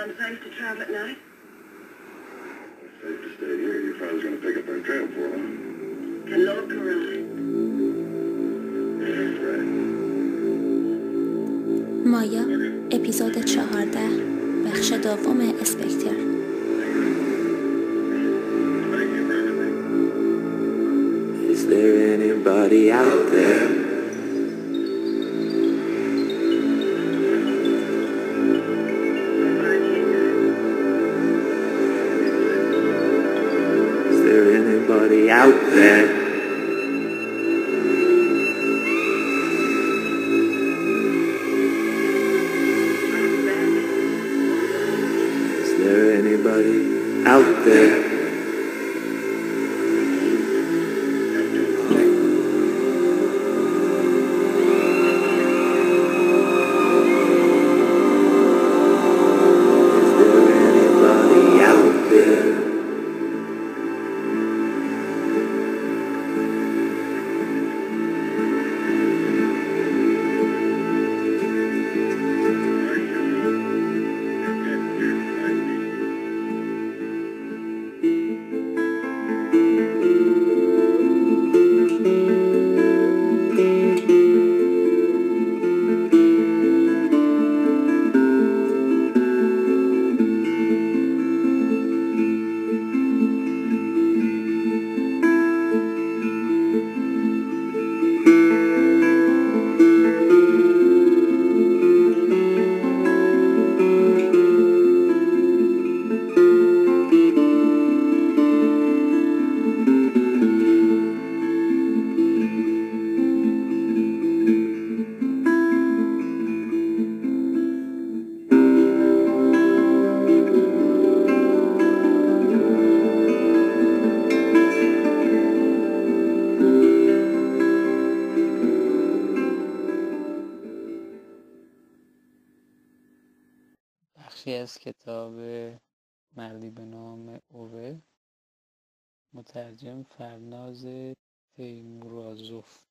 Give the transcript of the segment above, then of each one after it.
found the place to travel at night? It's safe to stay here. Your father's going to pick up our trail for us. And Lord Karai. مایا اپیزود چهارده بخش دوم اسپکتر Is there anybody out there? out there که از کتاب مردی به نام اوه مترجم فرناز تیمورازوف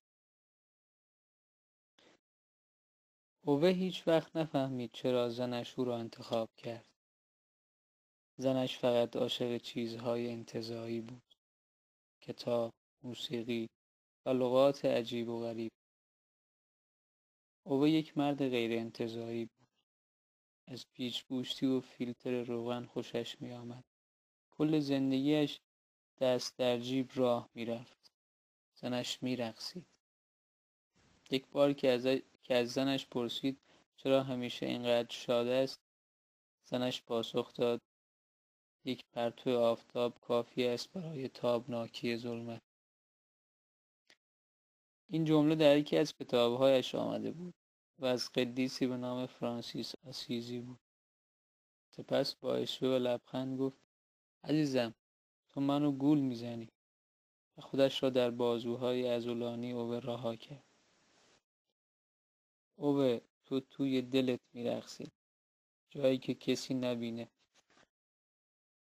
اوه هیچ وقت نفهمید چرا زنش او را انتخاب کرد. زنش فقط عاشق چیزهای انتظایی بود. کتاب، موسیقی و لغات عجیب و غریب. اوه یک مرد غیر انتظایی بود. از پیچگوشتی و فیلتر روغن خوشش می آمد. کل زندگیش دست در جیب راه می رفت. زنش می رقصید. یک بار که از, که از زنش پرسید چرا همیشه اینقدر شاد است زنش پاسخ داد یک پرتو آفتاب کافی است برای تابناکی ظلمت این جمله در یکی از کتابهایش آمده بود و از قدیسی به نام فرانسیس اسیزی بود سپس با اشوه و لبخند گفت عزیزم تو منو گول میزنی و خودش را در بازوهای ازولانی اوه رها کرد اوه تو توی دلت میرقصی جایی که کسی نبینه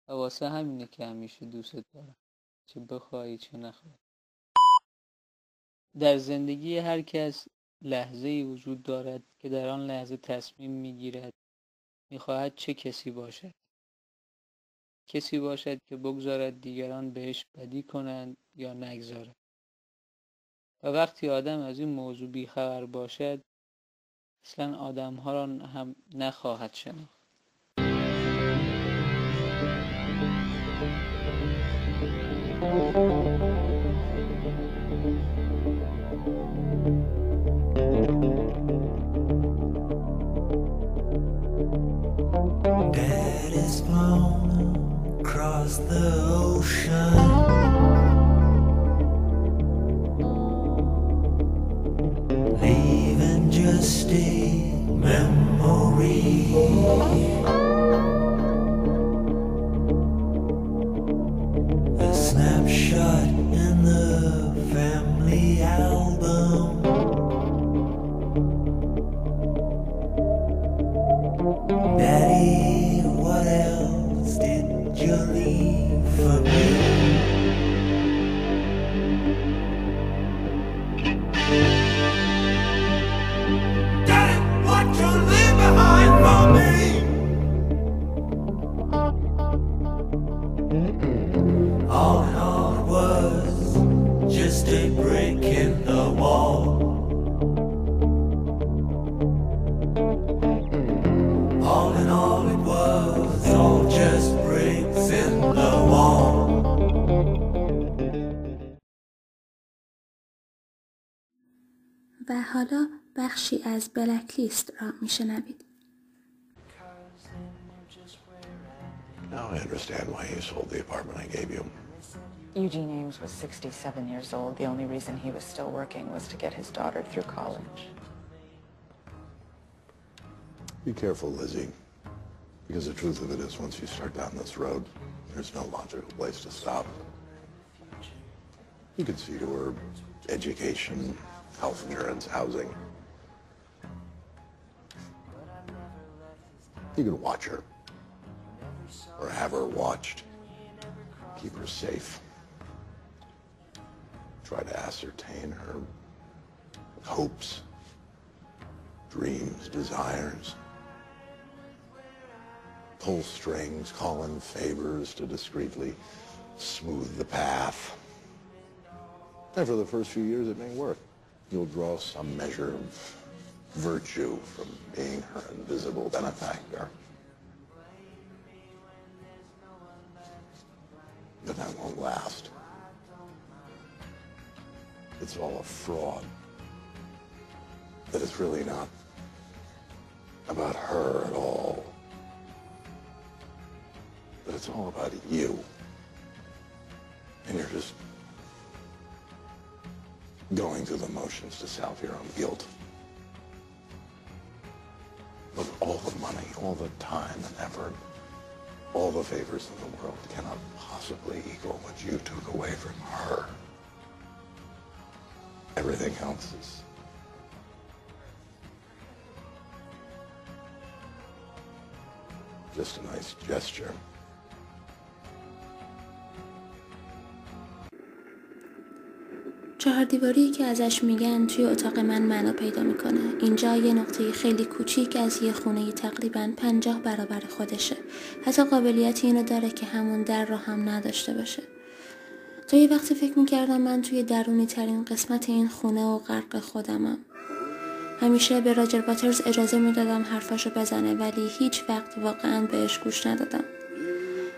و واسه همینه که همیشه دوست دارم چه بخواهی چه نخواهی در زندگی هر کس لحظه ای وجود دارد که در آن لحظه تصمیم میگیرد میخواهد چه کسی باشد کسی باشد که بگذارد دیگران بهش بدی کنند یا نگذارد و وقتی آدم از این موضوع بیخبر باشد اصلا آدم ها را هم نخواهد شناخت Thank you. Dad is flown across the ocean. your و حالا بخشی از بلک لیست را میشنوید. Now I understand why you sold the apartment I gave you. Eugene Ames was 67 years old. The only reason he was still working was to get his daughter through college. Be careful, Lizzie. Because the truth of it is, once you start down this road, there's no logical place to stop. You can see to her education, health insurance, housing. You can watch her or have her watched. Keep her safe. Try to ascertain her hopes, dreams, desires. Pull strings, call in favors to discreetly smooth the path. And for the first few years, it may work you'll draw some measure of virtue from being her invisible benefactor. But that won't last. It's all a fraud. That it's really not about her at all. That it's all about you. And you're just going through the motions to salve your own guilt. But all the money, all the time and effort, all the favors in the world cannot possibly equal what you took away from her. Everything else is just a nice gesture. چهار دیواری که ازش میگن توی اتاق من معنا پیدا میکنه. اینجا یه نقطه خیلی کوچیک از یه خونه تقریبا پنجاه برابر خودشه. حتی قابلیت اینو داره که همون در رو هم نداشته باشه. تا یه وقتی فکر میکردم من توی درونی ترین قسمت این خونه و غرق خودمم. همیشه به راجر باترز اجازه میدادم حرفاشو بزنه ولی هیچ وقت واقعا بهش گوش ندادم.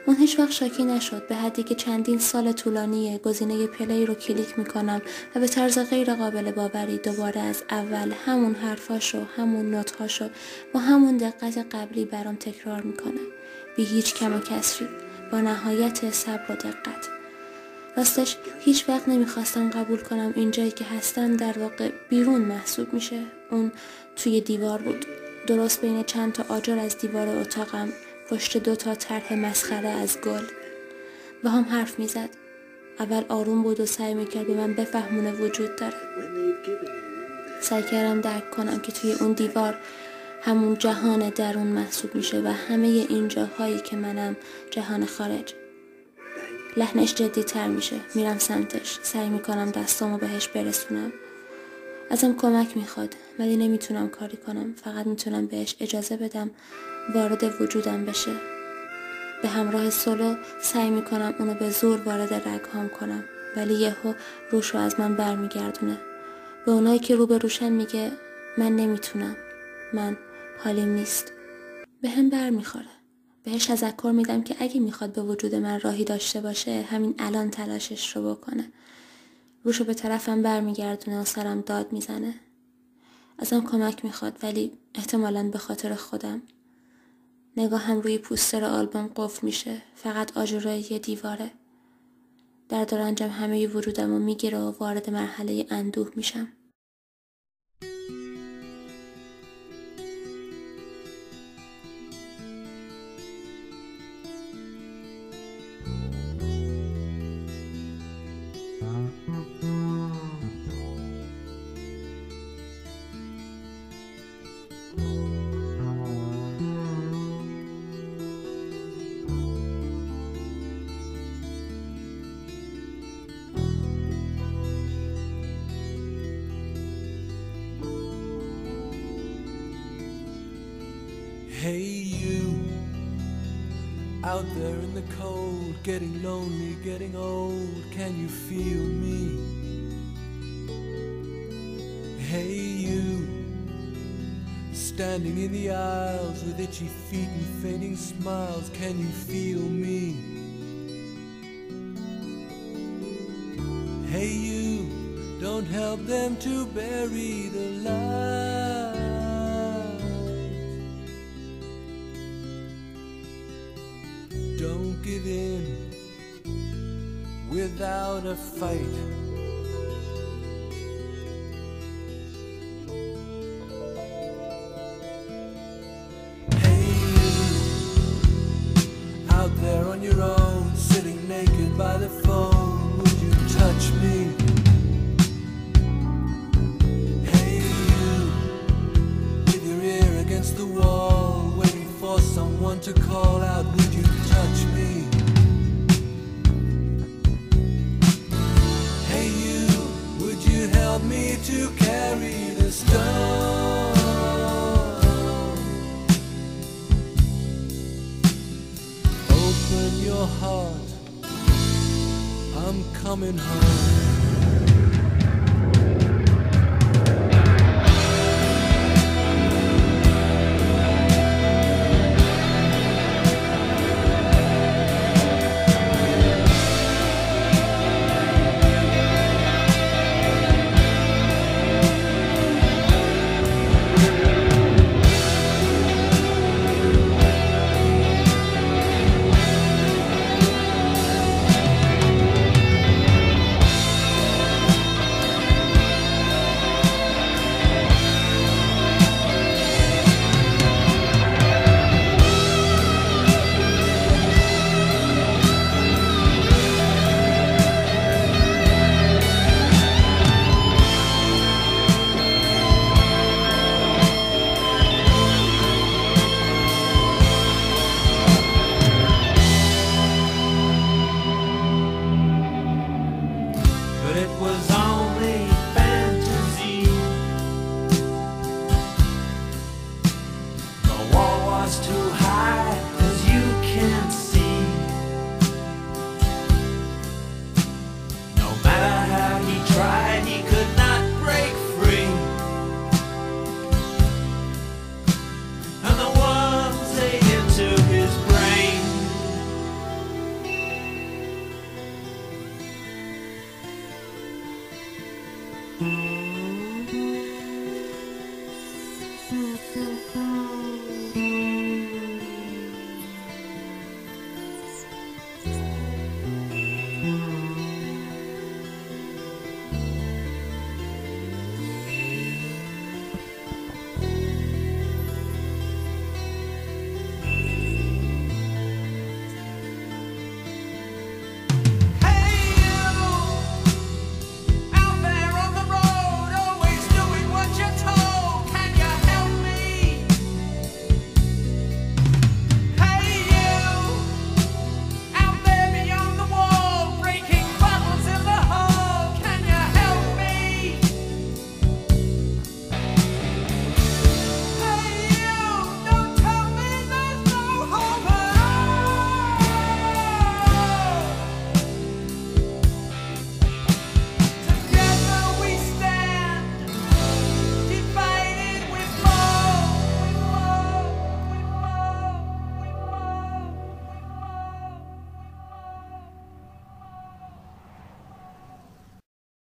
اون هیچ وقت شاکی نشد. به حدی که چندین سال طولانی گزینه پلی رو کلیک میکنم و به طرز غیر قابل باوری دوباره از اول همون حرفاشو همون نوتهاشو با همون دقت قبلی برام تکرار میکنه بی هیچ کم و کسری. با نهایت صبر و دقت. راستش هیچ وقت نمیخواستم قبول کنم اینجایی که هستم در واقع بیرون محسوب میشه. اون توی دیوار بود. درست بین چند تا آجر از دیوار اتاقم. پشت دو تا طرح مسخره از گل و هم حرف میزد اول آروم بود و سعی میکرد به من بفهمونه وجود داره سعی کردم درک کنم که توی اون دیوار همون جهان درون محسوب میشه و همه این جاهایی که منم جهان خارج لحنش جدی تر میشه میرم سمتش سعی میکنم دستامو بهش برسونم ازم کمک میخواد. ولی نمیتونم کاری کنم. فقط میتونم بهش اجازه بدم وارد وجودم بشه. به همراه سولو سعی میکنم اونو به زور وارد رگهام کنم. ولی یهو روش رو از من برمیگردونه. به اونایی که رو به روشن میگه من نمیتونم. من حالیم نیست. به هم بر میخوره بهش تذکر میدم که اگه میخواد به وجود من راهی داشته باشه همین الان تلاشش رو بکنه. روشو به طرفم برمیگردونه و سرم داد میزنه ازم کمک میخواد ولی احتمالا به خاطر خودم نگاهم روی پوستر آلبوم قفل میشه فقط آجرای یه دیواره در دارنجم همه ورودم و میگیره و وارد مرحله اندوه میشم Hey you. Out there in the cold Getting lonely, getting old. Can you feel me? Hey you. Standing in the aisles With itchy feet and fading smiles. Can you feel me? Hey you. Don't help them to bury the light without a fight. Hey you out there on your own sitting naked by the phone would you touch me? Hey you with your ear against the wall waiting for someone to call out would you touch me? to carry the stone. Open your heart. I'm coming home. it was